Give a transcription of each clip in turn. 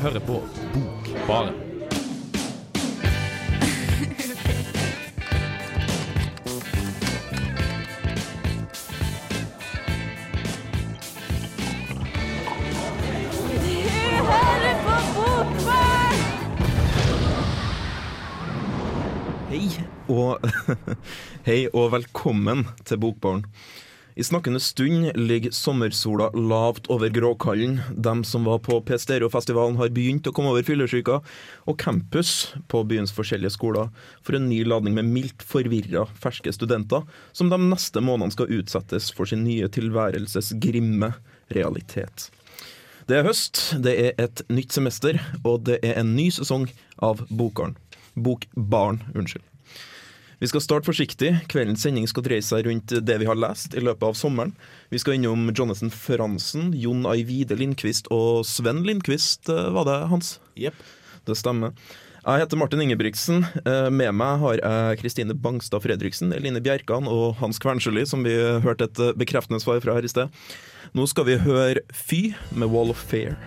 hører på Bokbaren. Hei og, hei og velkommen til Bokbaren. I snakkende stund ligger sommersola lavt over Gråkallen. De som var på P-Stereo-festivalen har begynt å komme over fyllesyka, og campus på byens forskjellige skoler for en ny ladning med mildt forvirra ferske studenter, som de neste månedene skal utsettes for sin nye tilværelses grimme realitet. Det er høst, det er et nytt semester, og det er en ny sesong av Bokbaren. Bokbaren, unnskyld. Vi skal starte forsiktig. Kveldens sending skal dreie seg rundt det vi har lest i løpet av sommeren. Vi skal innom Jonathan Fransen, Jon Ajvide Lindqvist og Sven Lindqvist, eh, var det hans? Jepp. Det stemmer. Jeg heter Martin Ingebrigtsen. Eh, Med meg har jeg Kristine Bangstad Fredriksen, Eline Bjerkan og Hans Kvernsjøli, som vi hørte et eh, bekreftende svar fra her i sted. Nå skal vi høre Fy med Wall of Fair.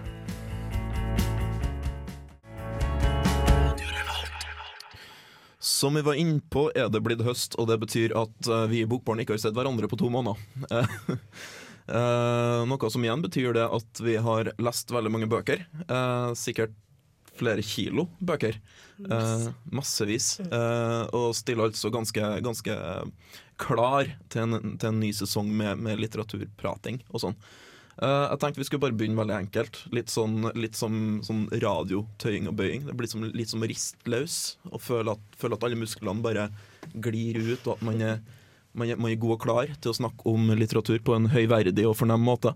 Som vi var inne på, er det blitt høst, og det betyr at eh, vi i Bokbarn ikke har sett hverandre på to måneder. Eh, noe som igjen betyr det at vi har lest veldig mange bøker. Eh, sikkert flere kilo bøker. Eh, massevis. Eh, og stiller altså ganske, ganske klar til en, til en ny sesong med, med litteraturprating og sånn. Eh, jeg tenkte vi skulle bare begynne veldig enkelt. Litt sånn, litt som sånn radiotøying og bøying. Det blir som, litt som å riste løs og føle at, føle at alle musklene bare glir ut, og at man er, man, er, man er god og klar til å snakke om litteratur på en høyverdig og fornem måte.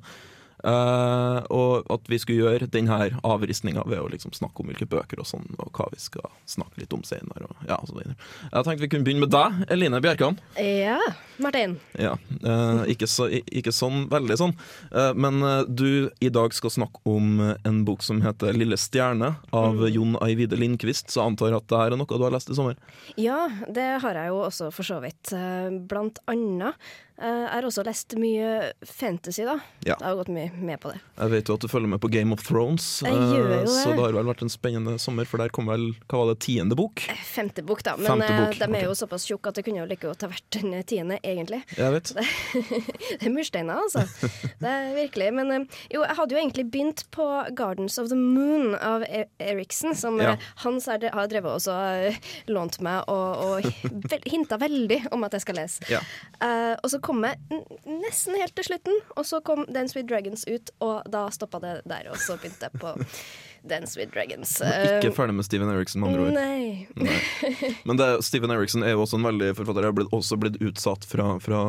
Eh, og at vi skulle gjøre denne avristninga ved å liksom snakke om hvilke bøker og sånn, og hva vi skal snakke litt om senere. Og, ja. Jeg tenkte vi kunne begynne med deg, Eline Bjerkan. Ja, Martin. Ja, uh, ikke, så, ikke sånn veldig sånn. uh, men du i dag skal snakke om en bok som heter 'Lille stjerne' av Jon Aivide Lindqvist. Så jeg antar at det her er noe du har lest i sommer? Ja, det har jeg jo også for så vidt. Blant annet. Jeg har også lest mye fantasy, da. Ja. Det har gått mye med på det. Jeg vet jo at du følger med på Game of Thrones, Jeg gjør jo det. så det. det har vel vært en spennende sommer, for der kom vel hva var det, tiende bok? Eh, Femte bok, da. Men eh, bok, de er jo såpass tjukke at det kunne jo like godt ha vært den tiende, egentlig. Jeg vet. Det er mursteiner, altså. Det er virkelig. Men eh, jo, jeg hadde jo egentlig begynt på Gardens of the Moon av E- Eriksen, som Ja. eh, Hans har drevet også eh, lånt meg og, og hinta veldig om at jeg skal lese. Ja. Uh, og så kom jeg nesten helt til slutten, og så kom Dance with Dragons ut, og da stoppa det der, og så begynte jeg på Dance with Dragons. Er Ikke Eh, ferdig med Steven Eriksen, med andre ord. Nei. Men det, Steven Eriksen er jo også en veldig forfatter. Jeg har blitt, også blitt utsatt fra, fra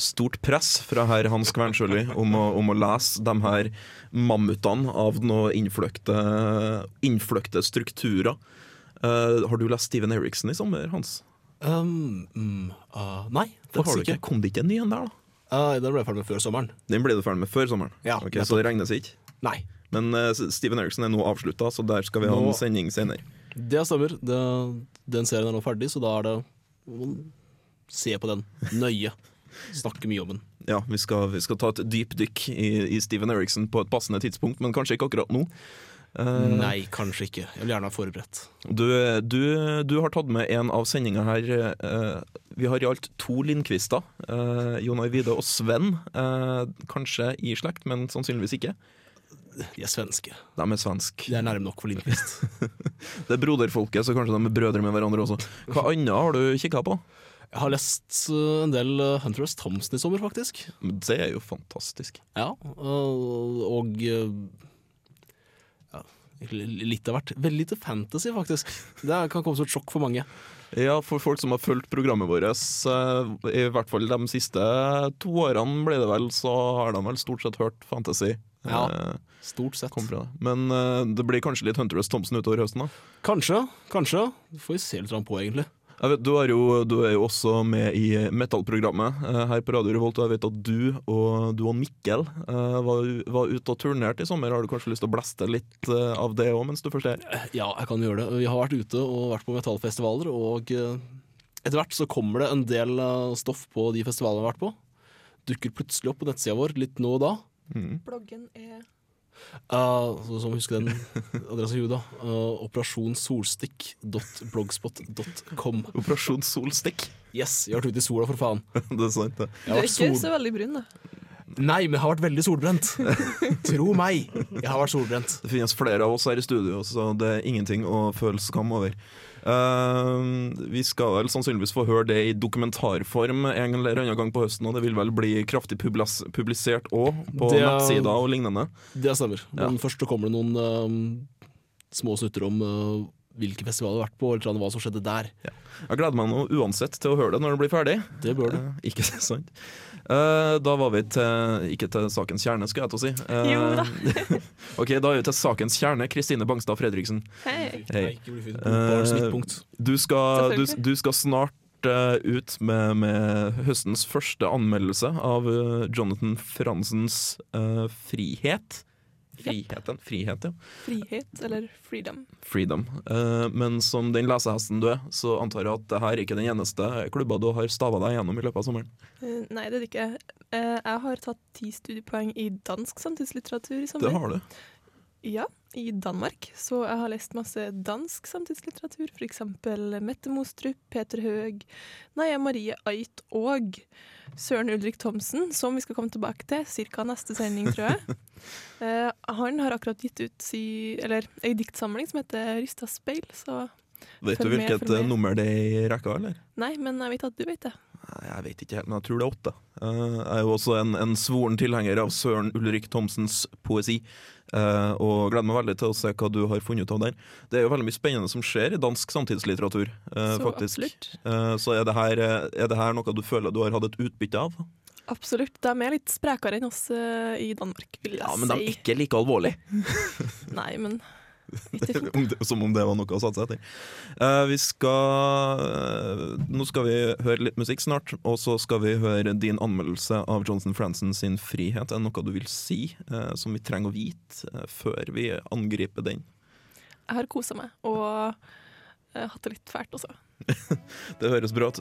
stort press fra herr Hans Kvernsjøli om, om å lese de her mammutene av noen innfløkte, innfløkte strukturer. Uh, har du lest Steven Eriksen i sommer, Hans? Um, ah, nei, Det har du faktisk ikke. Kom det ikke en ny en der, da? Ah, den ble jeg ferdig med før sommeren. Den ble du ferdig med før sommeren? Ja, okay. Så det regnes ikke? Nei, Men uh, Steven Eriksen er nå avslutta, så der skal vi ha Nå- en sending senere. det stemmer. Det, den serien er nå ferdig, så da er det se på den nøye. Snakke mye om den. Ja, vi skal, vi skal ta et dypdykk i, i Steven Eriksen på et passende tidspunkt, men kanskje ikke akkurat nå. Eh, Nei, kanskje ikke. Jeg vil gjerne ha forberedt. Du, du, du har tatt med en av sendinga her. eh, vi har i alt to Lindqvister. Uh, Jon Arvide og Sven. eh, kanskje i slekt, men sannsynligvis ikke. De er svenske. De er svensk. Det er nærme nok for Lindqvist. Det er broderfolket, så kanskje de er brødre med hverandre også. Hva annet har du kikka på? Jeg har lest en del Hunter S. Thompson i sommer, faktisk. Det er jo fantastisk. Ja, og, og uh, ja, egentlig litt av hvert. Veldig lite fantasy, faktisk. Det kan komme som et sjokk for mange. Ja, for folk som har fulgt programmet vårt, i hvert fall de siste to årene, ble det vel, så har de vel stort sett hørt fantasy. Ja. eh, Stort sett. Men eh, det blir kanskje litt Hunter S. Thompson utover høsten, da. Kanskje, kanskje. Det Får vi se litt på, egentlig. Jeg vet, du, er jo, du er jo også med i metallprogrammet eh, her på Radio Revolt, og jeg vet at du og, du og Mikkel eh, var, var ute og turnerte i sommer. Har du kanskje lyst til å blaste litt eh, av det òg, mens du først er her? Ja, jeg kan gjøre det. Vi har vært ute og vært på metallfestivaler, og eh, etter hvert så kommer det en del eh, stoff på de festivalene vi har vært på. Dukker plutselig opp på nettsida vår litt nå og da. Mm. Bloggen er Uh, så, så må vi huske den adressa i huet, da. Uh, Operasjonsolstikk.blogspot.com. Operasjon Solstikk. Yes, jeg har vært ute i sola, for faen. det er sant, det. Du er ikke sol... så veldig brun, da. Nei, men jeg har vært veldig solbrent. Tro meg, jeg har vært solbrent. Det finnes flere av oss her i studio, så det er ingenting å føle skam over. Uh, vi skal vel sannsynligvis få høre det i dokumentarform en eller annen gang på høsten, og det vil vel bli kraftig publis publisert òg, på Det er- nettsider og lignende. Det stemmer. Ja. Men først så kommer det noen uh, små snutter om uh, hvilke festivaler du har vært på, eller hva som skjedde der. Jeg gleder meg nå uansett til å høre det når det blir ferdig. Det bør du. Eh, ikke sant? Eh, da var vi til Ikke til sakens kjerne, skulle jeg til å si. Eh, Jo da. ok, da er vi til sakens kjerne. Kristine Bangstad Fredriksen. Hei. Hei. Eh. Du skal, du, du skal snart ut med, med høstens første anmeldelse av Jonathan Fransens uh, 'Frihet'. Friheten? Frihet, ja. Frihet, eller freedom. Freedom. Eh, men som den lesehesten du er, så antar jeg at det her er ikke den eneste klubba du har stava deg gjennom i løpet av sommeren. Eh, nei, det er det ikke. Eh, jeg har tatt ti studiepoeng i dansk samtidslitteratur i sommer. Det har du. Ja, i Danmark. Så jeg har lest masse dansk samtidslitteratur. Eksempel Mette Mostrup, Peter Høeg, Naja Marie Ait og Søren Ulrik Thomsen, som vi skal komme tilbake til ca. neste sending, tror jeg. Eh, han har akkurat gitt ut si, eller, ei diktsamling som heter 'Rysta speil', så Vet du med, hvilket nummer det er i rekka, eller? Nei, men jeg vet at du vet det. Nei, Jeg vet ikke helt, men jeg tror det er åtte. Eh, jeg er jo også en, en svoren tilhenger av Søren Ulrik Thomsens poesi, og gleder meg veldig til å se hva du har funnet ut av der. Det er jo veldig mye spennende som skjer i dansk samtidslitteratur, eh, Så faktisk. Eh, så er det, her, eh, er det her noe du føler du har hatt et utbytte av? Absolutt. De er litt sprekere enn oss eh, i Danmark, vil jeg Ja, men de er ikke like alvorlige. Nei, men Som om det var noe å satse etter. Eh, vi skal eh, Nå skal vi høre litt musikk snart, og så skal vi høre din anmeldelse av Johnson Franson sin 'Frihet'. Er det noe du vil si eh, som vi trenger å vite før vi angriper den? Jeg har kosa meg og hatt det litt fælt også. Det høres bra ut.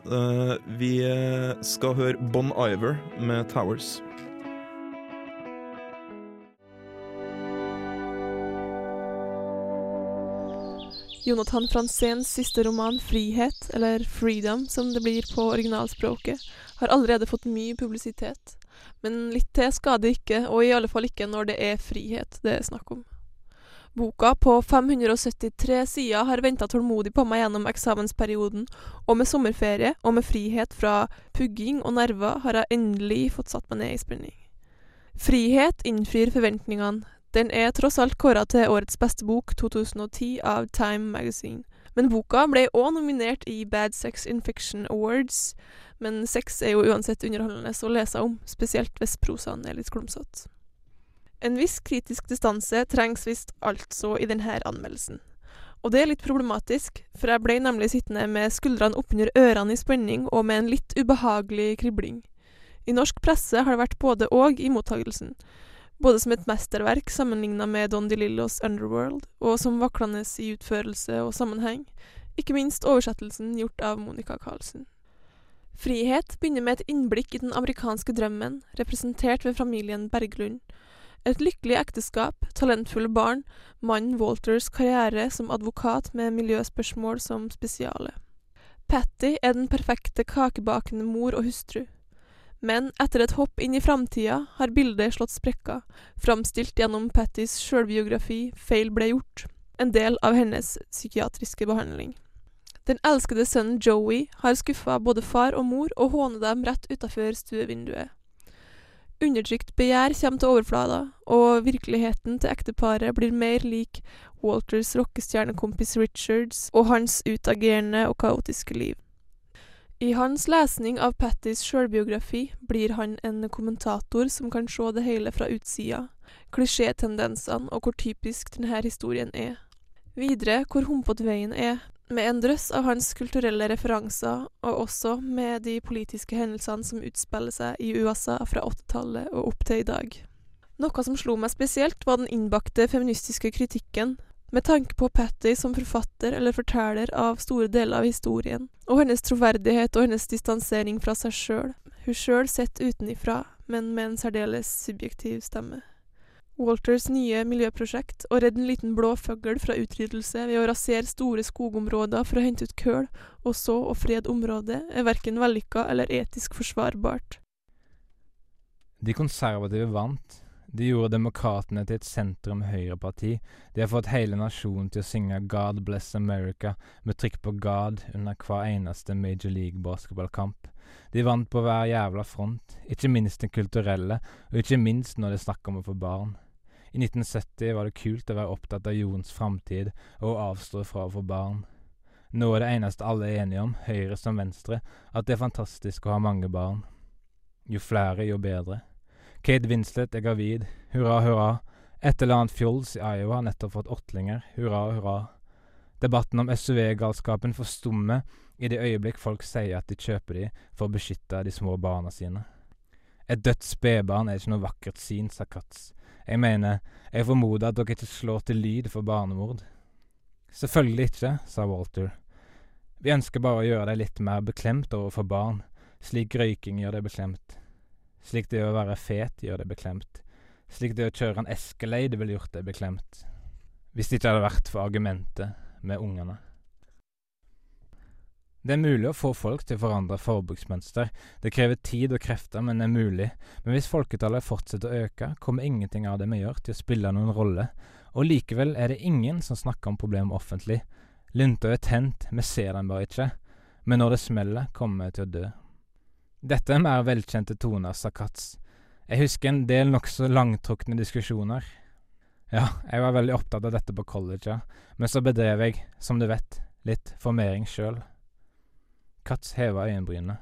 Vi skal høre Bon Iver med 'Towers'. Jonathan Franzéns siste roman 'Frihet', eller 'Freedom' som det blir på originalspråket, har allerede fått mye publisitet. Men litt til skader ikke, og i alle fall ikke når det er frihet det er snakk om. Boka på 573 sider har venta tålmodig på meg gjennom eksamensperioden, og med sommerferie og med frihet fra pugging og nerver har jeg endelig fått satt meg ned i spenning. Frihet innfrir forventningene. Den er tross alt kåra til årets beste bok 2010 av Time Magazine. Men boka ble òg nominert i Bad Sex in Fiction Awards. Men sex er jo uansett underholdende å lese om, spesielt hvis prosaen er litt klumsete. En viss kritisk distanse trengs visst altså i denne anmeldelsen. Og det er litt problematisk, for jeg ble nemlig sittende med skuldrene oppunder ørene i spenning og med en litt ubehagelig kribling. I norsk presse har det vært både og i mottagelsen. Både som et mesterverk sammenligna med Don DeLillos Underworld, og som vaklende i utførelse og sammenheng. Ikke minst oversettelsen gjort av Monica Carlsen. Frihet begynner med et innblikk i den amerikanske drømmen, representert ved familien Berglund. Et lykkelig ekteskap, talentfulle barn, mannen Walters karriere som advokat med miljøspørsmål som spesiale. Patty er den perfekte kakebakende mor og hustru. Men etter et hopp inn i framtida har bildet slått sprekker, framstilt gjennom Pattys sjølbiografi 'Feil ble gjort', en del av hennes psykiatriske behandling. Den elskede sønnen Joey har skuffa både far og mor og håner dem rett utafor stuevinduet. Undertrykt begjær kommer til overflata, og virkeligheten til ekteparet blir mer lik Walters rockestjernekompis Richards og hans utagerende og kaotiske liv. I hans lesning av Pattys sjølbiografi blir han en kommentator som kan se det hele fra utsida, klisjétendensene og hvor typisk denne historien er. Videre hvor humpete veien er, med en drøss av hans kulturelle referanser, og også med de politiske hendelsene som utspiller seg i USA fra 80-tallet og opp til i dag. Noe som slo meg spesielt, var den innbakte feministiske kritikken, med tanke på Patty som forfatter eller forteller av store deler av historien, og hennes troverdighet og hennes distansering fra seg sjøl, hun sjøl sett utenifra, men med en særdeles subjektiv stemme. Walters nye miljøprosjekt, å redde en liten blå fugl fra utryddelse ved å rasere store skogområder for å hente ut køl, og så å frede området, er verken vellykka eller etisk forsvarbart. De konservative vant. De gjorde demokratene til et sentrum-høyreparti. De har fått hele nasjonen til å synge God bless America med trykk på God under hver eneste Major League basketballkamp. De vant på hver jævla front, ikke minst den kulturelle, og ikke minst når det er snakk om å få barn. I 1970 var det kult å være opptatt av jordens framtid og å avstå fra å få barn. Nå er det eneste alle er enige om, høyre som venstre, at det er fantastisk å ha mange barn. Jo flere, jo bedre. Kate Winslet er gravid. Hurra, hurra. Et eller annet fjols i Iowa har nettopp fått åttlinger. Hurra, hurra. Debatten om SUV-galskapen forstummer i det øyeblikk folk sier at de kjøper de for å beskytte de små barna sine. Et dødt spedbarn er ikke noe vakkert syn, sa Katz. Jeg mener, jeg formoder at dere ikke slår til lyd for barnemord. Selvfølgelig ikke, sa Walter. Vi ønsker bare å gjøre deg litt mer beklemt overfor barn, slik røyking gjør deg beklemt. Slik det å være fet gjør deg beklemt. Slik det å kjøre en Escalade ville gjort deg beklemt. Hvis det ikke hadde vært for argumentet med ungene. Det er mulig å få folk til å forandre forbruksmønster. Det krever tid og krefter, men det er mulig. Men hvis folketallet fortsetter å øke, kommer ingenting av det vi gjør til å spille noen rolle. Og likevel er det ingen som snakker om problemet offentlig. Lunta er tent, vi ser den bare ikke. Men når det smeller, kommer vi til å dø. Dette er mer velkjente toner, sa Katz. Jeg husker en del nokså langtrukne diskusjoner. Ja, jeg var veldig opptatt av dette på college, ja. men så bedrev jeg, som du vet, litt formering sjøl. Katz heva øyenbrynene.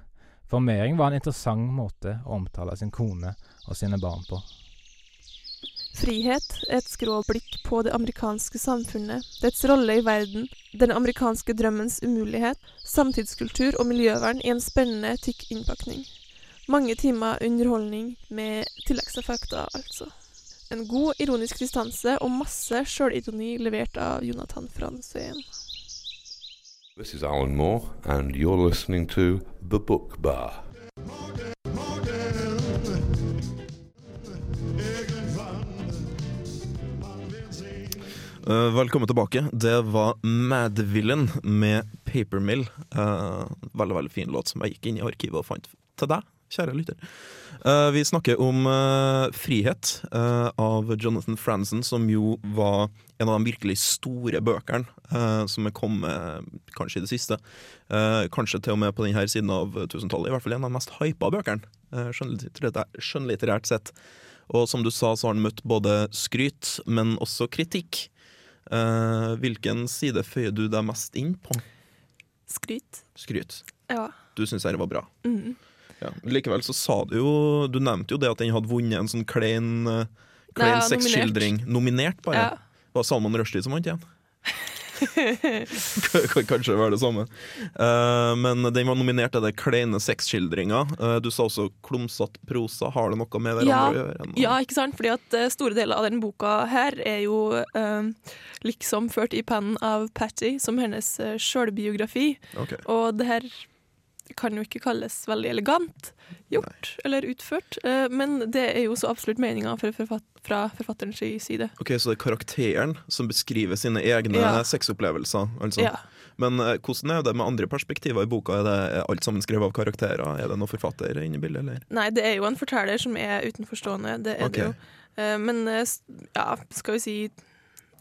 Formering var en interessant måte å omtale sin kone og sine barn på. Frihet et skråblikk på det amerikanske samfunnet, dets rolle i verden, den amerikanske drømmens umulighet, samtidskultur og miljøvern i en spennende, tykk innpakning. Mange timer underholdning med tilleggseffekter, altså. En god ironisk distanse og masse sjølironi levert av Jonathan Franzén. This is Alan Moore, and you're listening to The Book Bar. Velkommen tilbake. Det var Mad Villain med Papermill. Uh, veldig veldig fin låt som jeg gikk inn i arkivet og fant til deg, kjære lytter. Uh, vi snakker om uh, Frihet eh, av Jonathan Franzen, som jo var en av de virkelig store bøkene eh, som er kommet kanskje i det siste. Eh, kanskje til og med på denne siden av 1000-tallet. I hvert fall en av de mest hypa bøkene, eh, skjønnlitterært sett. Og som du sa, så har han møtt både skryt, men også kritikk. Eh, hvilken side føyer du deg mest inn på? Skryt. Skryt. Ja. Du syns dette var bra. Mm. Ja. Likevel så sa du jo Du nevnte jo det at den hadde vunnet en sånn klein, eh, klein sexskildring. Nominert, bare. Ja. Det var Salman Rushdie som vant igjen. Kan det var det samme. Eh, men den var nominert til det kleine sexskildringa. Uh, du sa også klumsete prosa. Har det noe med hverandre Ja, å gjøre? enn- Ja, ikke sant? Fordi at eh, store deler av denne boka her er jo liksom ført i pennen av Patty som hennes sjølbiografi. Okay. Og det her kan jo ikke kalles veldig elegant gjort eller utført, eh, men det er jo så absolutt meninga fra, forfatt fra forfatterens side. ok, Så det er karakteren som beskriver sine egne Ja. sexopplevelser? Altså. Ja. Men eh, hvordan er det med andre perspektiver i boka? Er det er alt sammen skrevet av karakterer? Er det noen forfatter inne i bildet, eller? Nei, det er jo en forteller som er utenforstående, det er okay. det jo. Eh, Men ja, skal vi si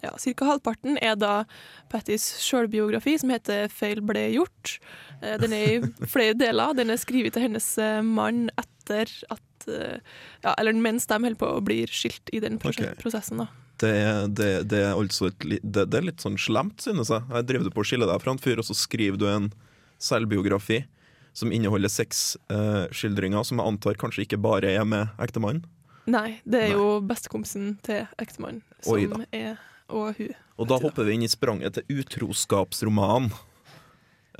ja, Cirka halvparten er da Pattys sjølbiografi, som heter 'Feil ble gjort'. Eh, Den er i flere deler. Den er skrevet til hennes eh, mann etter at eh, ja, Eller mens de holder på å bli skilt i den prosessen, da. Det, er- det, det er altså et, det, det er litt sånn slemt, synes jeg. Jeg driver du på å skille deg fra en fyr, og så skriver du en selvbiografi som inneholder seks eh, skildringer, som jeg antar kanskje ikke bare er med ektemannen. Nei, det er Nei. jo bestekompisen til ektemannen som Oi, er Og hun. Og da hopper vi inn i spranget til utroskapsromanen.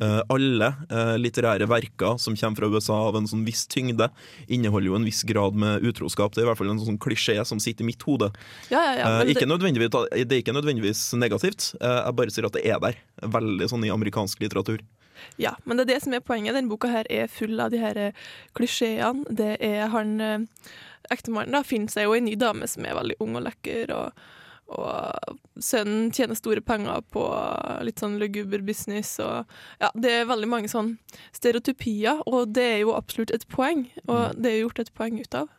Uh, alle uh, litterære verker som kommer fra USA av en sånn viss tyngde, inneholder jo en viss grad med utroskap. Det er i hvert fall en sånn klisjé som sitter i mitt hode. Ja, ja, ja. uh, det, det er ikke nødvendigvis negativt, jeg bare sier at det er der. Veldig sånn i amerikansk litteratur. Ja, men det er det som er poenget. Denne boka her er full av de her klisjeene. Det er han Ektemannen da finner seg jo en ny dame som er veldig ung og lekker, og, og sønnen tjener store penger på litt sånn luguber business, og ja, det er veldig mange sånn stereotypier, og det er jo absolutt et poeng, og det er jo gjort et poeng ut av.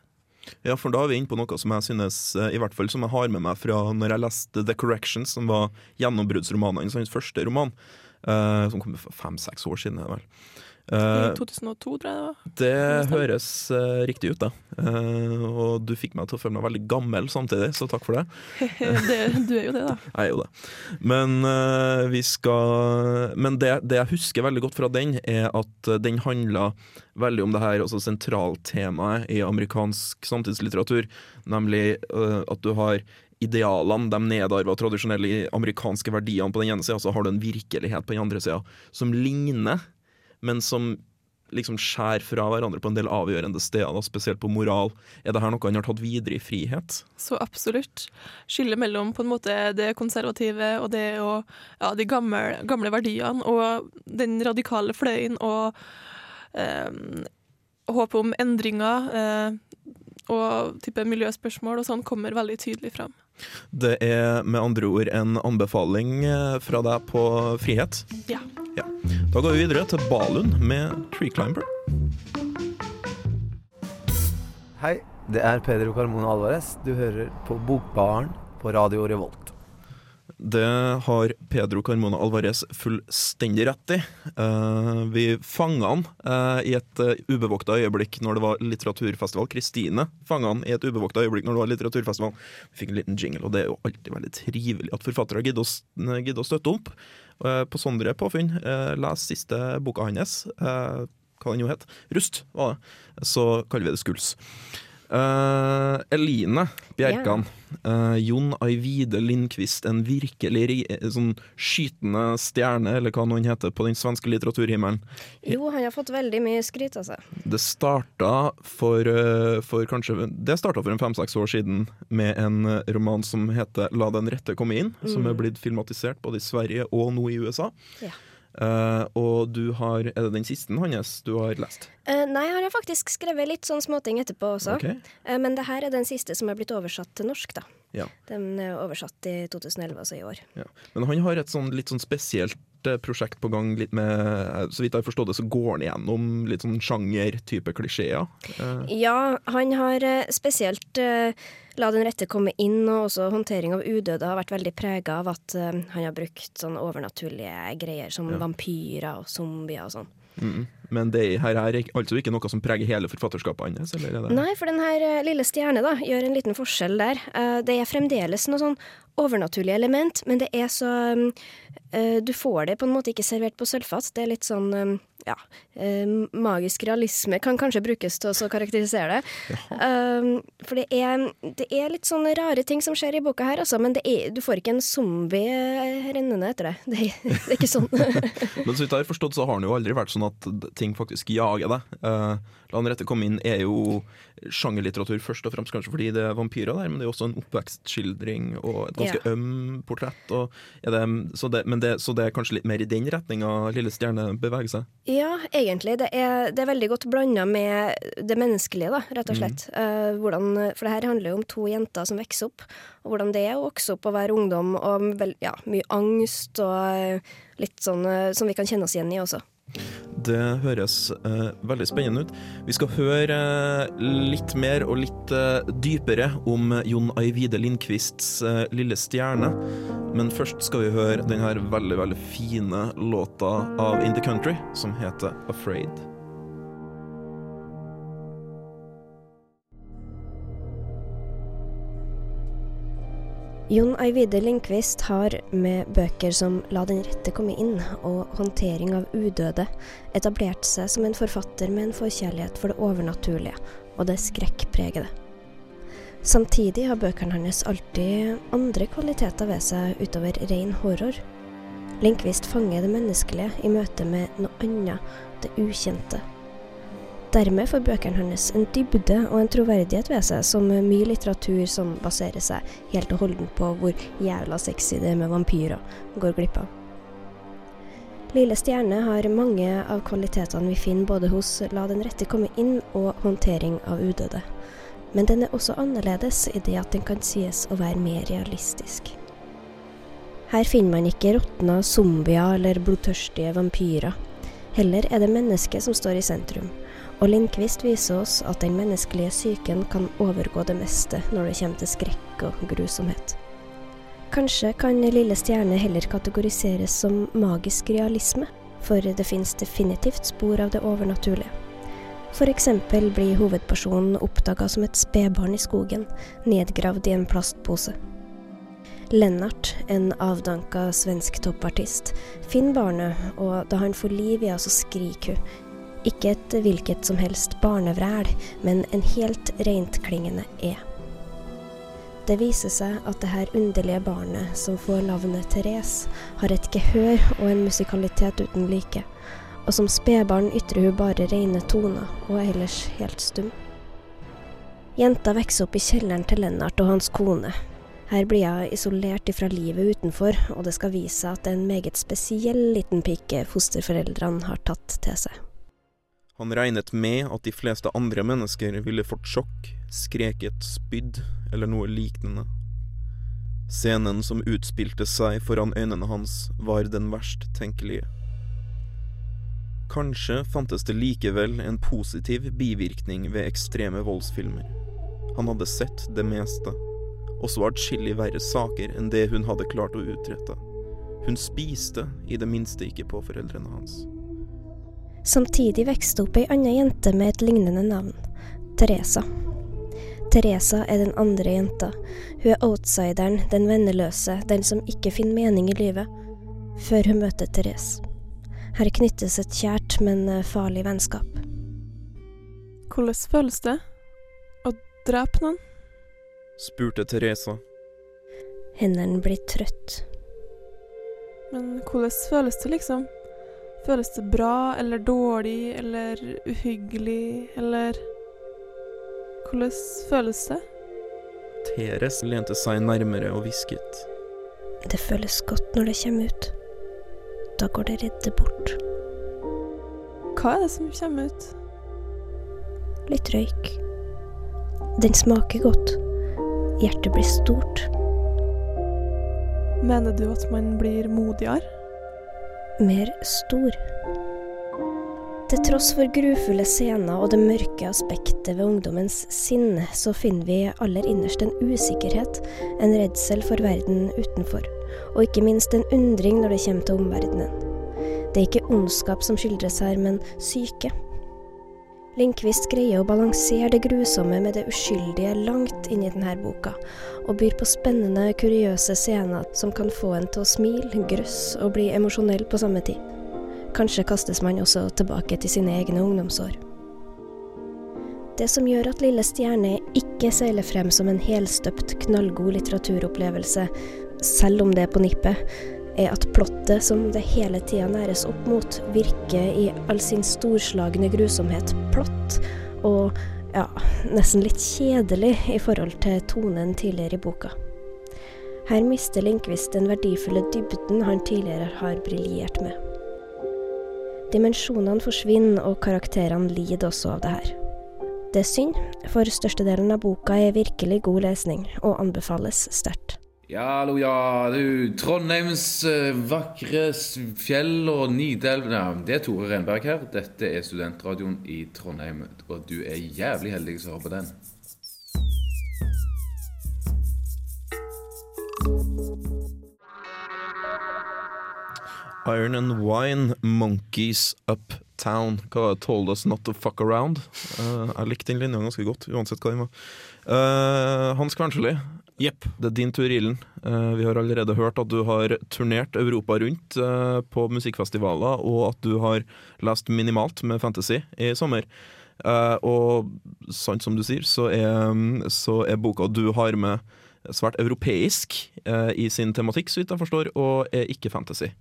Ja, for da er vi inne på noe som jeg synes, eh, i hvert fall som jeg har med meg fra når jeg leste The Corrections, som var gjennombruddsromanen, hans første roman, eh, som kom for fem-seks år siden. vel. I Eh, 2002, tror jeg det var. det høres uh, riktig ut, da. Uh, og du fikk meg til å føle meg veldig gammel samtidig, så takk for det. det, du er jo det, da. Jeg er jo det. Men uh, vi skal Men det, det jeg husker veldig godt fra den, er at den handla veldig om det her altså sentraltemaet i amerikansk samtidslitteratur, nemlig at du har idealene, de nedarva tradisjonelle amerikanske verdiene på den ene sida, så har du en virkelighet på den andre sida, som ligner, men som liksom skjærer fra hverandre på en del avgjørende steder, spesielt på moral. Er det her noe han har tatt videre i frihet? Så absolutt. Skillet mellom på en måte det konservative og det og ja, de gamle, gamle verdiene og den radikale fløyen og eh, håpet om endringer eh, og type miljøspørsmål og sånn kommer veldig tydelig fram. Det er med andre ord en anbefaling eh, fra deg på frihet. Ja. Da går vi videre til Balund med Tree Climber. Hei, det er Pedro Carmona Alvarez. Du hører på Bokbaren på Radio Revolt. Det har Pedro Carmona Alvarez fullstendig rett i. Eh, vi fanga han eh, i et uh, ubevokta øyeblikk når det var litteraturfestival. Kristine fanga han i et ubevokta øyeblikk når det var litteraturfestival. Vi fikk en liten jingle, og det er jo alltid veldig trivelig at forfattere gidder å, støtte opp. På sånne påfunn, les siste boka hans, hva den jo het, Rust, var det. Så kaller vi det Skuls. Eh, Eline Bjerkan. eh, Jon Aivide Lindqvist, en virkelig eh, sånn skytende stjerne, eller hva noen heter, på den svenske litteraturhimmelen. Jo, han har fått veldig mye skryt, av seg. Det starta for, uh, for kanskje Det starta for en fem-seks år siden med en roman som heter 'La den rette komme inn', som er blitt filmatisert både i Sverige og nå i USA. Ja. Eh, og du har Er det den siste hans du har lest? Uh, nei, jeg har faktisk skrevet litt sånn småting etterpå også. Okay. Uh, men det her er den siste som er blitt oversatt til norsk, da. Ja. Den er oversatt i 2011, altså i år. Ja. Men han har et sånn litt sånn spesielt prosjekt på gang. Litt med, eh, så vidt jeg har forstått det, så går han igjennom litt sånn sjanger-type klisjeer. Eh, Ja, han har eh, spesielt eh, La den rette komme inn, og også håndtering av udøde har vært veldig prega av at eh, han har brukt sånn overnaturlige greier som Ja. vampyrer og zombier og sånn. mm. Men det her er altså ikke noe som preger hele forfatterskapet hans? Nei, for den her eh, lille stjerne da, gjør en liten forskjell der. Eh, det er fremdeles noe sånn overnaturlig element, men det er så mm, eh, Du får det på en måte ikke servert på sølvfat. Det er litt sånn mm, ja, magisk realisme kan kanskje brukes til å karakterisere det. Um, for det er, det er litt sånne rare ting som skjer i boka her, altså, men det er, du får ikke en zombie rennende etter det. Det, er- det er ikke sånn. Men så vidt jeg har forstått, så har han jo aldri vært sånn at ting faktisk jager deg. Uh, La den rette komme inn er jo sjangerlitteratur først og fremst, kanskje fordi det er vampyrer der, men det er også en oppvekstskildring og et ganske Ja. øm portrett. Og det, så, det, men det, så det er kanskje litt mer i den retninga Lille Stjerne beveger seg? Ja, egentlig. Det er, det er veldig godt blanda med det menneskelige, da, rett og slett. Eh, hvordan, for det her handler jo om to jenter som vokser opp, og hvordan det er å vokse opp og være ungdom, og vel, ja, mye angst og eh, litt sånn eh, som vi kan kjenne oss igjen i også. Det høres eh, veldig spennende ut. Vi skal høre eh, litt mer og litt eh, dypere om Jon Aivide Lindqvists eh, Lille stjerne. Men først skal vi høre den her veldig, veldig fine låta av In The Country som heter Afraid. Jon Eivide Lindqvist har med bøker som La den rette komme inn og Håndtering av udøde etablert seg som en forfatter med en forkjærlighet for det overnaturlige og det skrekkpregede. Samtidig har bøkene hans alltid andre kvaliteter ved seg utover ren horror. Lindqvist fanger det menneskelige i møte med noe annet, det ukjente. Dermed får bøkene hans en dybde og en troverdighet ved seg som mye litteratur som baserer seg helt og holdent på hvor jævla sexy det er med vampyrer, går glipp av. Lille stjerne har mange av kvalitetene vi finner både hos La den rette komme inn og håndtering av udøde. Men den er også annerledes i det at den kan sies å være mer realistisk. Her finner man ikke råtna zombier eller blodtørstige vampyrer. Heller er det mennesket som står i sentrum. Og Lindqvist viser oss at den menneskelige psyken kan overgå det meste når det kommer til skrekk og grusomhet. Kanskje kan Lille stjerne heller kategoriseres som magisk realisme, for det finnes definitivt spor av det overnaturlige. Eksempel blir hovedpersonen oppdaga som et spedbarn i skogen, nedgravd i en plastpose. Lennart, en avdanka svensk toppartist, finner barnet, og da han får liv i henne, så skriker hun. Ikke et hvilket som helst barnevræl, men en helt rentklingende E. Det viser seg at det her underlige barnet som får navnet Therese, har et gehør og en musikalitet uten like, og som spedbarn ytrer hun bare rene toner, og er ellers helt stum. Jenta vokser opp i kjelleren til Lennart og hans kone. Her blir hun isolert ifra livet utenfor, og det skal vise seg at det er en meget spesiell liten pike fosterforeldrene har tatt til seg. Han regnet med at de fleste andre mennesker ville fått sjokk, skreket, spydd eller noe lignende. Scenen som utspilte seg foran øynene hans, var den verst tenkelige. Kanskje fantes det likevel en positiv bivirkning ved ekstreme voldsfilmer. Han hadde sett det meste, også atskillig verre saker enn det hun hadde klart å utrette. Hun spiste i det minste ikke på foreldrene hans. Samtidig vokste opp ei anna jente med et lignende navn, Teresa. Teresa er den andre jenta. Hun er outsideren, den venneløse, den som ikke finner mening i livet, før hun møter Therese. Her knyttes et kjært, men eh, farlig vennskap. Hvordan føles det å drepe noen? Spurte Teresa. Hendene blir trøtt. Men hvordan føles det, liksom? Føles det bra eller dårlig eller uhyggelig eller Hvordan føles det? Teres lente seg nærmere og hvisket. Det føles godt når det kommer ut. Da går det redde bort. Hva er det som kommer ut? Litt røyk. Den smaker godt. Hjertet blir stort. Mener du at man blir modigere? Mer stor. Til tross for grufulle scener og det mørke aspektet ved ungdommens sinn, så finner vi aller innerst en usikkerhet, en redsel for verden utenfor, og ikke minst en undring når det kommer til omverdenen. Det er ikke ondskap som skildres her, men syke. Lindqvist greier å balansere det grusomme med det uskyldige langt inn i denne boka, og byr på spennende, kuriøse scener som kan få en til å smile, grøsse og bli emosjonell på samme tid. Kanskje kastes man også tilbake til sine egne ungdomsår. Det som gjør at Lille stjerne ikke seiler frem som en helstøpt, knallgod litteraturopplevelse, selv om det er på nippet, er at plottet som det hele tida næres opp mot, virker i all sin storslagne grusomhet platt og ja, nesten litt kjedelig i forhold til tonen tidligere i boka. Her mister Lindqvist den verdifulle dybden han tidligere har briljert med. Dimensjonene forsvinner, og karakterene lider også av det her. Det er synd, for størstedelen av boka er virkelig god lesning, og anbefales sterkt. Ja, hallo, ja, du. Trondheims eh, vakre fjell og Nidelv ja, Det er Tore Renberg her. Dette er studentradioen i Trondheim, og du er jævlig heldig som hører på den. Iron and Wine, Monkeys Uptown. Hva var det? Told us not to fuck around. Uh, jeg likte den linja ganske godt, uansett hva den var. Uh, Hans Kvernsli, Jepp. det er din tur, Ilden. Eh, vi har allerede hørt at du har turnert Europa rundt eh, på musikkfestivaler, og at du har lest minimalt med fantasy i sommer. Eh, og sant som du sier, så er, så er boka du har med svært europeisk i sin tematikk, så vidt jeg forstår, og er ikke fantasy.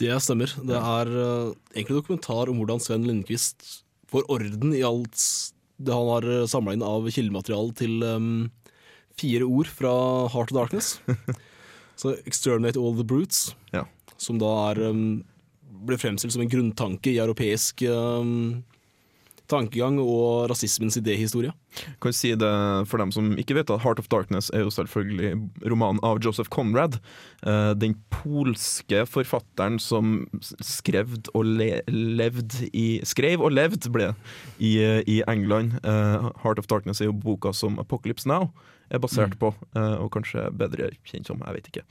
Det stemmer. Det er uh, egentlig dokumentar om hvordan Sven Lindqvist får orden i alt det han har samla inn av kildemateriale til um, fire ord fra Heart of Darkness. Så 'Exterminate All The Brutes', Ja. som da er um, ble fremstilt som en grunntanke i europeisk um, tankegang og rasismens idéhistorie. Kan si det for dem som ikke vet at Heart of Darkness er jo selvfølgelig romanen av Joseph Conrad. eh, Den polske forfatteren som skrev og le levd i Skrev og levd, ble i, i England. Eh, Heart of Darkness er jo boka som Apocalypse Now er basert på, eh, og kanskje bedre kjent som, jeg vet ikke.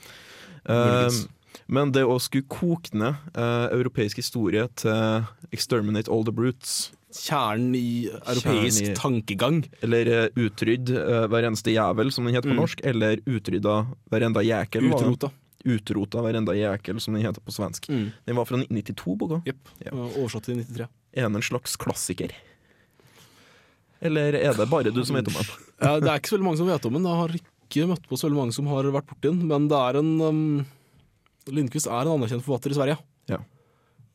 Eh, Muligens. men det å skulle koke ned eh, europeisk historie til 'exterminate all the brutes' Kjernen i europeisk Kjernen i- tankegang. Eller uh, utrydd uh, hver eneste jævel, som den heter på Mm. norsk. Eller utrydda hver enda jækel. Utrota. Utrota hver enda jækel, som den heter på svensk. Mm. Den var fra 1992, boka. Yep. Ja. Oversatt til 93. Er den en slags klassiker? Eller er det bare du som vet om den? Ja, det er ikke så veldig mange som vet om den. Jeg har ikke møtt på så veldig mange som har vært borti den, men det er en um, Lindqvist er en anerkjent forfatter i Sverige. Ja.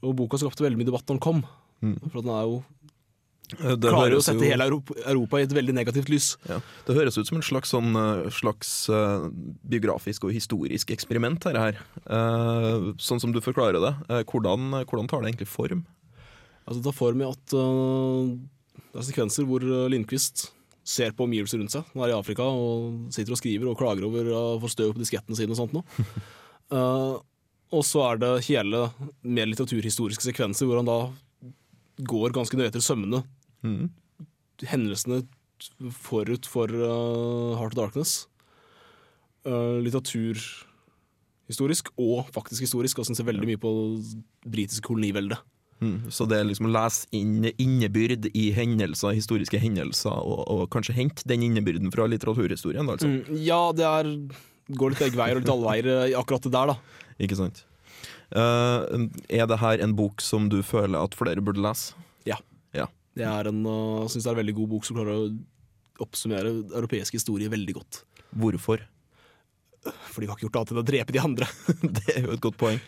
Og boka skapte veldig mye debatt da den kom. Mm. For den er jo, Det klarer å sette sette hele Europa, Europa i et veldig negativt lys. Ja. Det høres ut som en slags, sånn, eh, slags uh, biografisk og historisk eksperiment. Her, her. Uh, sånn som du forklarer det. Uh, hvordan, hvordan tar det egentlig form? Altså, det tar form i at det er sekvenser hvor uh, Lindqvist ser på omgivelser rundt seg. Han er i Afrika og sitter og skriver og klager over å få støv på diskettene sine og sånt noe. Uh, og så er det hele mer litteraturhistoriske sekvenser hvor han da går ganske nøye etter sømmene Mm. hendelsene forut for uh, Heart of Darkness. Uh, litteraturhistorisk og faktisk historisk. Han ser veldig mye på britiske koloniveldet. Mm. Så det er liksom å lese inn innebyrd i hendelser, historiske hendelser, og, og kanskje hente den innebyrden fra litteraturhistorien. Da, altså. Mm, ja, det er, går litt begge veier og litt alle veier akkurat det der, da. Ikke sant? Uh, er det her en bok som du føler at flere burde lese? Det er en, uh, synes det er en veldig god bok som klarer å oppsummere europeisk historie veldig godt. Hvorfor? Fordi vi har ikke gjort annet enn å drepe de andre. det er jo et godt poeng.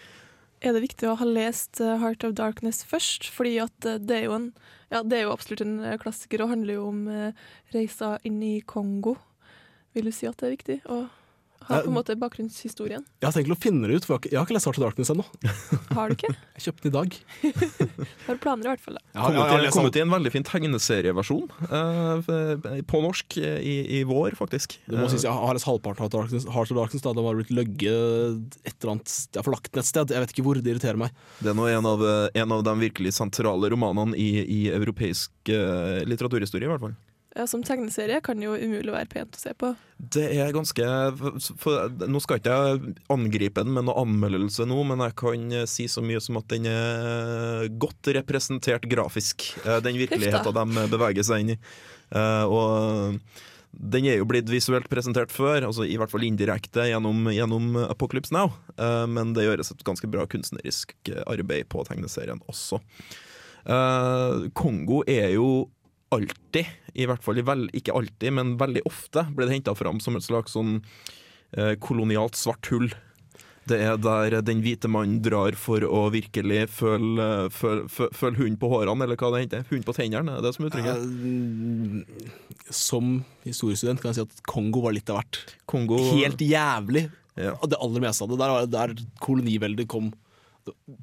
Er det viktig å ha lest eh, Heart of Darkness først? Fordi eh, det er Ja, det er jo absolutt en eh, klassiker og handler jo om reisa inn i Kongo. Vil du si at det er viktig å ha på en måte bakgrunnshistorien? Jeg har tenkt å finne det ut, for jeg har ikke, jeg har lest Heart of Darkness ennå. Har du ikke? Jeg kjøpte den i dag. Har planer i hvert fall. da. Jeg har, jeg, Kommet, har kommet i en veldig fin tegneserieversjon. uh, på norsk eh, i, i vår, faktisk. Det må synes sies, Jeg har lest halvparten av Heart of Darkness. Heart of Darkness da, Den har blitt løgget et eller annet Jeg har forlagt den et sted. Jeg vet ikke hvor. Det irriterer meg. Det er nå en av, eh, en av de virkelig sentrale romanene i, i europeisk uh, litteraturhistorie, i hvert fall. Ja, som tegneserie kan jo umulig være pent å se på. Det er ganske for, Nå skal ikke jeg angripe den med noe anmeldelse nå, men jeg kan eh, si så mye som at den er godt representert grafisk. eh, Den virkeligheten de beveger seg inn i. Eh, Og den er jo blitt visuelt presentert før, altså i hvert fall indirekte gjennom, gjennom Apocalypse Now. Men det gjøres et ganske bra kunstnerisk arbeid på tegneserien også. Kongo er jo alltid, i hvert fall vel, ikke alltid, men veldig ofte, ble det henta fram som et slags sånn eh, kolonialt svart hull. Det er der den hvite mannen drar for å virkelig føle, føle, føle, føle hund på hårene, eller hva det heter. Hund på tennene, er det som er uttrykket? Uh, Som historiestudent kan jeg si at Kongo var litt av hvert. Kongo Helt jævlig. ja. Det aller meste av det. Der, der koloniveldet kom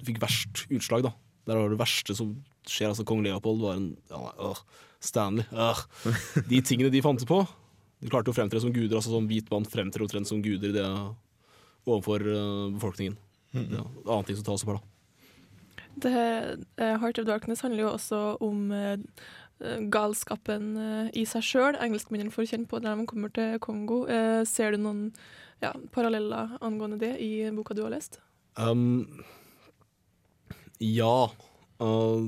Fikk verst utslag, da. Der var det verste som skjer. Altså, Kong Leopold var en ja, øh, Stanley. Øh. De tingene de fant på De klarte å fremtre som guder. Altså sånn hvit mann fremtrer omtrent som guder i det overfor øh, befolkningen. Mm. Ja, annen ting som tas opp her, da. Det, eh, Heart of Darkness handler jo også om eh, galskapen eh, i seg sjøl. Engelskmennene får kjenne på det når de kommer til Kongo. Eh, ser du noen ja, paralleller angående det i boka du har lest? Um, ja uh,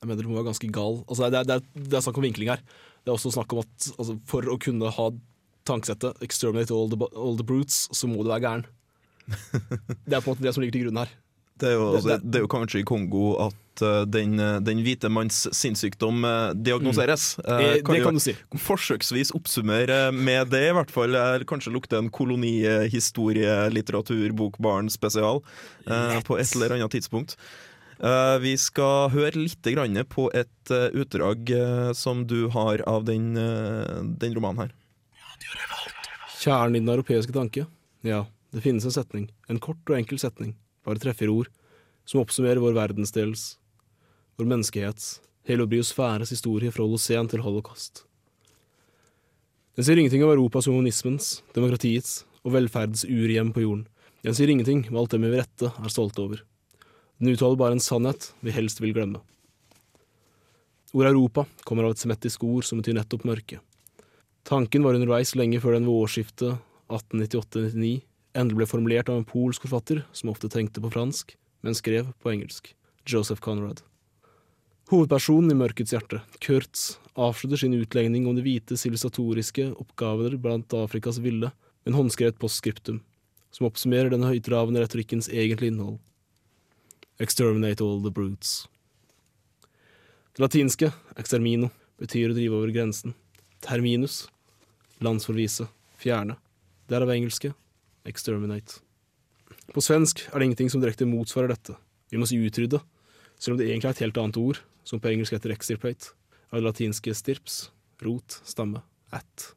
Jeg mener hun være ganske gal. Altså, det, er, det, er, snakk om vinkling her. Det er også snakk om at altså, for å kunne ha tankesettet 'exterminate all the, all the brutes', så må du være gæren. Det er på en måte det som ligger til grunn her. Det er, jo, altså, det- er jo kanskje i Kongo at uh, den, eh, den hvite manns sinnssykdom uh, diagnoseres. Eh, Eh, det jo kan du si. forsøksvis oppsummere med det, i hvert fall. Eller kanskje lukte en kolonihistorie, litteratur, bokbarn spesial på et eller annet tidspunkt. Eh, vi skal høre litt på et eh, utdrag eh, som du har av den, den romanen her. Kjernen i den europeiske tanke? Ja, det finnes en setning. En kort og enkel setning. Bare tre-fire ord. som oppsummerer vår verdensdels, vår menneskehets, hele vår historie fra holocen til holocaust. Den sier ingenting om Europas humanismens, demokratiets og velferdens urhjem på jorden. Den sier ingenting om alt det vi ved rette er stolte over. Den uttaler bare en sannhet vi helst vil glemme. Ordet Europa kommer av et semettisk ord som betyr nettopp mørke. Tanken var underveis lenge før den ved årsskiftet 1898–1999 endelig ble formulert av en polsk forfatter som ofte tenkte på fransk, men skrev på engelsk, Joseph Conrad. Hovedpersonen i Mørkets hjerte, Kurtz, avslutter sin utlegning om de hvite sivilisatoriske oppgaver blant Afrikas ville med en håndskrevet postskriptum, som oppsummerer den høytravende retorikkens egentlige innhold. Exterminate all the brutes. Det latinske, extermino, betyr å drive over grensen. Terminus, landsforvise, fjerne. Derav engelske, exterminate. På svensk er det ingenting som direkte motsvarer dette. Vi må si utrydde, selv om det egentlig er et helt annet ord, som på engelsk heter extirpate, av det latinske stirps, rot, stamme, at.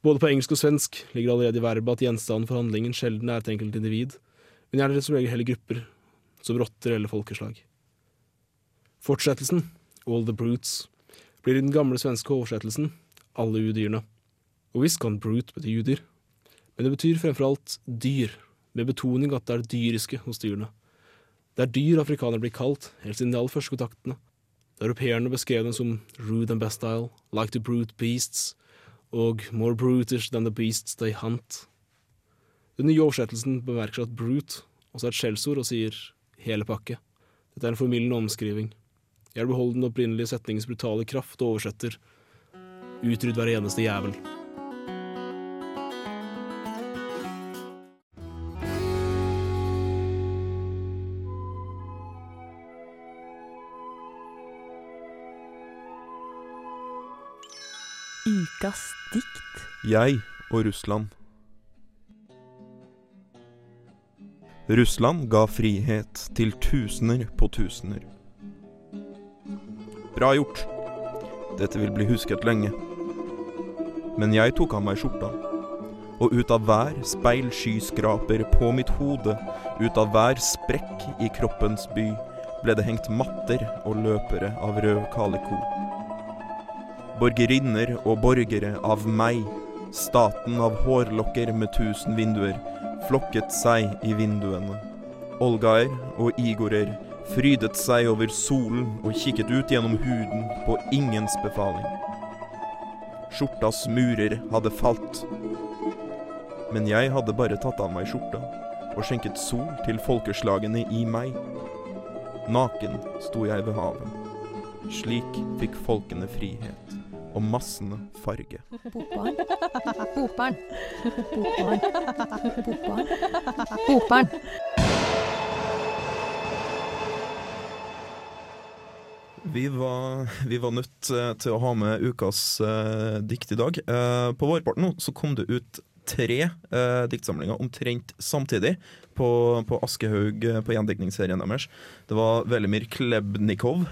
Både på engelsk og svensk ligger allerede i verbet at gjenstanden for handlingen sjelden er et enkelt individ, men gjerne som regel hele grupper, som rotter eller folkeslag. Fortsettelsen, All the Brutes, blir i den gamle svenske oversettelsen Alle udyrene. Og visst kan brute bety udyr, men det betyr fremfor alt dyr, med betoning at det er dyriske hos dyrene. Det er dyr afrikanere blir kalt, helt siden de aller første kontaktene. Da europeerne beskrev dem som rude and bestile, like to brute beasts, og more brutish than the beasts they hunt. Den nye oversettelsen bemerker seg at brute også er et skjellsord og sier hele pakke. Dette er en formildende omskriving. Jeg vil beholde den opprinnelige setningens brutale kraft og oversetter utrydd hver eneste jævel. Ukas dikt. Jeg og Russland. Russland ga frihet til tusener på tusener. Bra gjort. Dette vil bli husket lenge. Men jeg tok av meg skjorta, og ut av hver speilskyskraper på mitt hode, ut av hver sprekk i kroppens by, ble det hengt matter og løpere av rød kaliko. Borgerinner og borgere av meg, staten av hårlokker med tusen vinduer, flokket seg i vinduene. Olgaer og Igorer frydet seg over solen og kikket ut gjennom huden på ingens befaling. Skjortas murer hadde falt. Men jeg hadde bare tatt av meg skjorta og skjenket sol til folkeslagene i meg. Naken sto jeg ved havet. Slik fikk folkene frihet, og massene farge. Bokbarn. Bokbarn. Bokbarn. Bokbarn. Bokbarn. Vi var, vi var nødt eh, til å ha med ukas uh, dikt i dag. Uh, på vårparten nå så kom det ut tre uh, diktsamlinger omtrent samtidig på, på Aschehoug eh, på gjendiktningsserien deres. Det var Velimir Klebnikov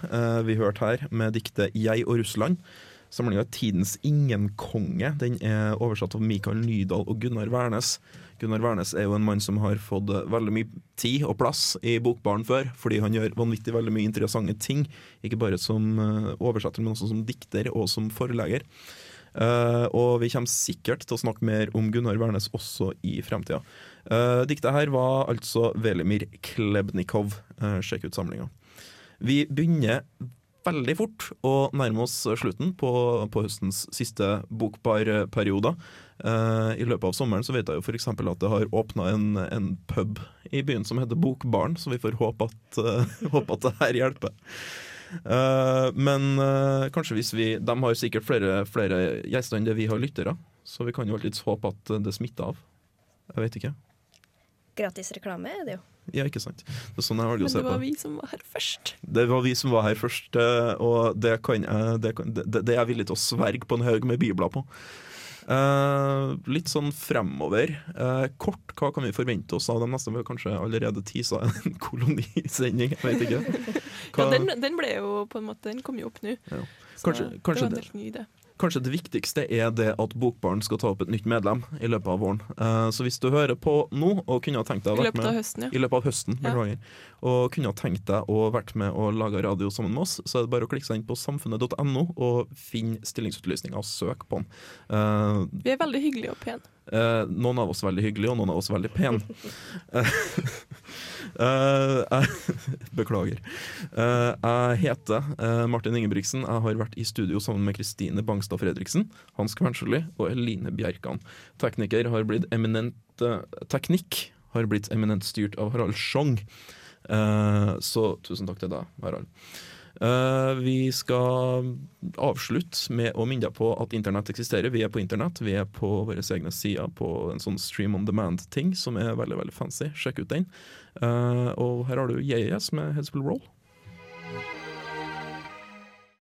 vi hørte her med diktet 'Jeg og Russland'. Samlinga 'Tidens ingenkonge' Den er oversatt av Mikael Nydal og Gunnar Wærnes. Gunnar Wærnes er jo en mann som har fått eh, veldig mye tid og plass i Bokbaren før, fordi han gjør vanvittig veldig mye interessante ting. Ikke bare som eh, oversetter, men også som dikter og som forlegger. Uh, og vi kommer sikkert til å snakke mer om Gunnar Wærnes også i fremtida. Uh, diktet her var altså Velimir Klebnikov. Uh, sjekk ut samlinga. Vi begynner veldig fort å nærme oss slutten på, på høstens siste bokbarperiode. Uh, I løpet av sommeren så vet jeg jo f.eks. at det har åpna en, en pub i byen som heter Bokbaren, så vi får håpe at, uh, håpe at det her hjelper. Uh, men kanskje hvis vi De har sikkert flere, flere gjester enn det vi har lyttere, så vi kan jo alltids håpe at det smitter av. Jeg vet ikke. Gratis reklame er det jo. Ja, ikke sant. Det er sånn jeg Men å se det på var det. vi som var her først. Det var vi som var her først, eh, og det, kan det, kan, det, det er jeg villig til å sverge på en haug med bibler på. Uh, litt sånn fremover. Uh, kort, hva kan vi forvente oss av dem neste? Vi har kanskje allerede tisa en kolonisending, jeg vet ikke. Ja, den, den ble jo på en måte Den kom jo opp nå. Ja. Så Kanskje- det var en helt ny idé. Kanskje det viktigste er det at Bokbaren skal ta opp et nytt medlem i løpet av våren. Uh, så hvis du hører på nå og kunne ha tenkt deg å I løpet med av høsten, ja. i løpet av høsten, Ja. og kunne ha tenkt deg å vært med og lage radio sammen med oss, så er det bare å klikke seg inn på samfunnet.no og finne stillingsutlysninga og søk på den. Uh, Vi er veldig hyggelige og pene. Uh, noen av oss veldig hyggelige, og noen av oss veldig pene. Eh, jeg- beklager. Eh, jeg heter eh, Martin Ingebrigtsen. Jeg har vært i studio sammen med Kristine Bangstad Fredriksen, Hans Kvernsjøli og Eline Bjerkan. Tekniker har blitt eminent eh, Teknikk har blitt eminent styrt av Harald Schjong. Eh, så tusen takk til deg, Harald. Eh, vi skal avslutte med å minne deg på at internett eksisterer. Vi er på internett. Vi er på våre egne sider på en sånn stream on demand-ting som er veldig veldig fancy. Sjekk ut den. Eh, og her har du JS med Heads Roll.